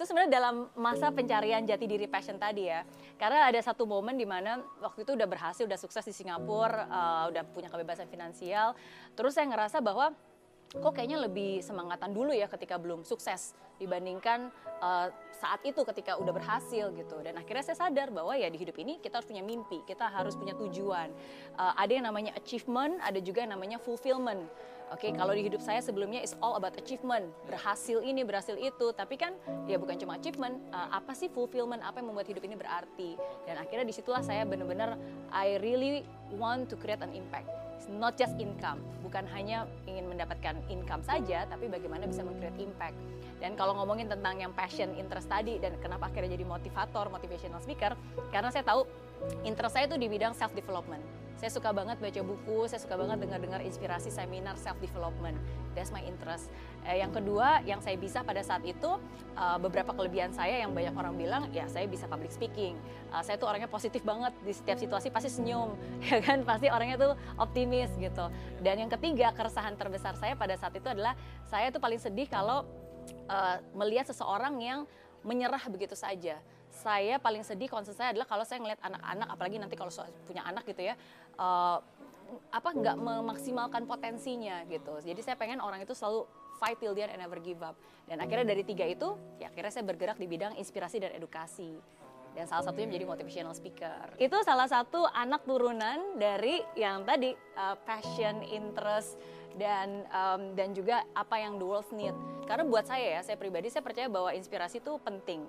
itu sebenarnya dalam masa pencarian jati diri passion tadi ya. Karena ada satu momen di mana waktu itu udah berhasil udah sukses di Singapura uh, udah punya kebebasan finansial. Terus saya ngerasa bahwa kok kayaknya lebih semangatan dulu ya ketika belum sukses dibandingkan uh, saat itu ketika udah berhasil gitu. Dan akhirnya saya sadar bahwa ya di hidup ini kita harus punya mimpi kita harus punya tujuan. Uh, ada yang namanya achievement ada juga yang namanya fulfillment. Oke, okay, kalau di hidup saya sebelumnya is all about achievement, berhasil ini, berhasil itu. Tapi kan ya bukan cuma achievement, uh, apa sih fulfillment, apa yang membuat hidup ini berarti. Dan akhirnya di situlah saya benar-benar I really want to create an impact. It's not just income, bukan hanya ingin mendapatkan income saja, tapi bagaimana bisa meng-create impact. Dan kalau ngomongin tentang yang passion, interest tadi, dan kenapa akhirnya jadi motivator, motivational speaker, karena saya tahu interest saya itu di bidang self development saya suka banget baca buku, saya suka banget dengar-dengar inspirasi seminar self development. That's my interest. Eh, yang kedua, yang saya bisa pada saat itu uh, beberapa kelebihan saya yang banyak orang bilang, ya saya bisa public speaking. Uh, saya tuh orangnya positif banget di setiap situasi pasti senyum, ya kan? Pasti orangnya tuh optimis gitu. Dan yang ketiga, keresahan terbesar saya pada saat itu adalah saya tuh paling sedih kalau uh, melihat seseorang yang menyerah begitu saja saya paling sedih concern saya adalah kalau saya ngeliat anak-anak apalagi nanti kalau punya anak gitu ya uh, apa nggak memaksimalkan potensinya gitu jadi saya pengen orang itu selalu fight till the end and never give up dan akhirnya dari tiga itu ya akhirnya saya bergerak di bidang inspirasi dan edukasi dan salah satunya menjadi motivational speaker. Itu salah satu anak turunan dari yang tadi uh, passion, interest dan um, dan juga apa yang the world need. Karena buat saya ya, saya pribadi saya percaya bahwa inspirasi itu penting,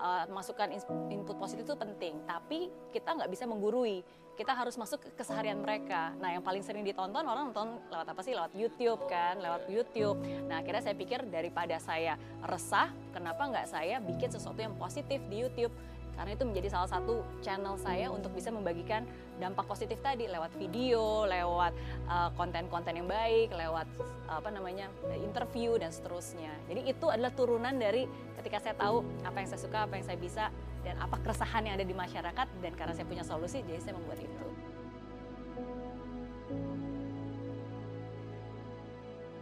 uh, masukan input positif itu penting. Tapi kita nggak bisa menggurui kita harus masuk ke keseharian mereka. Nah, yang paling sering ditonton orang nonton lewat apa sih? Lewat YouTube kan, lewat YouTube. Nah, akhirnya saya pikir daripada saya resah, kenapa nggak saya bikin sesuatu yang positif di YouTube? Karena itu menjadi salah satu channel saya untuk bisa membagikan dampak positif tadi lewat video, lewat uh, konten-konten uh, yang baik, lewat apa namanya interview dan seterusnya. Jadi itu adalah turunan dari ketika saya tahu apa yang saya suka, apa yang saya bisa, dan apa keresahan yang ada di masyarakat. Dan karena saya punya solusi, jadi saya membuat itu.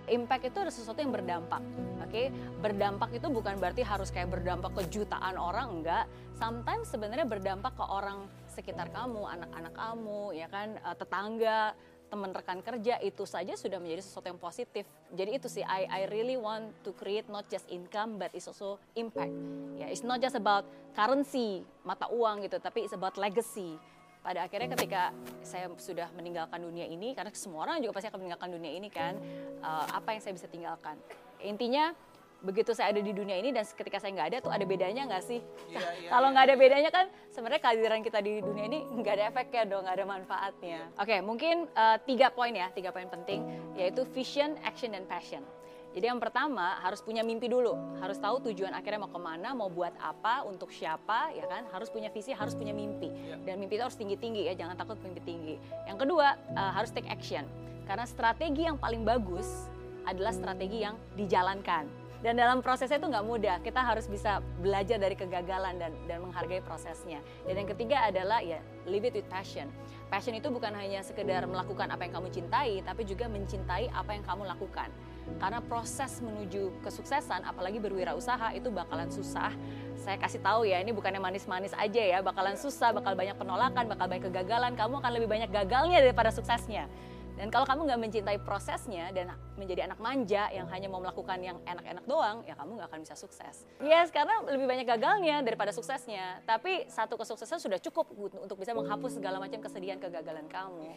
Impact itu ada sesuatu yang berdampak. Oke, okay? berdampak itu bukan berarti harus kayak berdampak ke jutaan orang, enggak. Sometimes sebenarnya berdampak ke orang sekitar kamu, anak-anak kamu, ya kan, eh, tetangga, teman rekan kerja itu saja sudah menjadi sesuatu yang positif. Jadi itu sih I I really want to create not just income but it's also impact. Ya, yeah, it's not just about currency, mata uang gitu, tapi it's about legacy pada akhirnya ketika saya sudah meninggalkan dunia ini karena semua orang juga pasti akan meninggalkan dunia ini kan uh, apa yang saya bisa tinggalkan? Intinya begitu saya ada di dunia ini dan ketika saya nggak ada tuh ada bedanya nggak sih? Ya, ya, kalau nggak ada bedanya kan sebenarnya kehadiran kita di dunia ini nggak ada efeknya dong nggak ada manfaatnya. Oke okay, mungkin uh, tiga poin ya tiga poin penting yaitu vision action dan passion jadi yang pertama harus punya mimpi dulu, harus tahu tujuan akhirnya mau ke mana, mau buat apa, untuk siapa, ya kan? Harus punya visi, harus punya mimpi. Ya. Dan mimpi itu harus tinggi-tinggi ya, jangan takut mimpi tinggi. Yang kedua uh, harus take action, karena strategi yang paling bagus adalah strategi yang dijalankan. Dan dalam prosesnya itu nggak mudah, kita harus bisa belajar dari kegagalan dan dan menghargai prosesnya. Dan yang ketiga adalah ya live it with passion. Passion itu bukan hanya sekedar melakukan apa yang kamu cintai, tapi juga mencintai apa yang kamu lakukan. Karena proses menuju kesuksesan, apalagi berwirausaha itu bakalan susah. Saya kasih tahu ya, ini bukannya manis-manis aja ya, bakalan susah, bakal banyak penolakan, bakal banyak kegagalan. Kamu akan lebih banyak gagalnya daripada suksesnya. Dan kalau kamu nggak mencintai prosesnya dan menjadi anak manja yang hanya mau melakukan yang enak-enak doang, ya kamu nggak akan bisa sukses. Yes, karena lebih banyak gagalnya daripada suksesnya. Tapi satu kesuksesan sudah cukup untuk bisa menghapus segala macam kesedihan kegagalan kamu.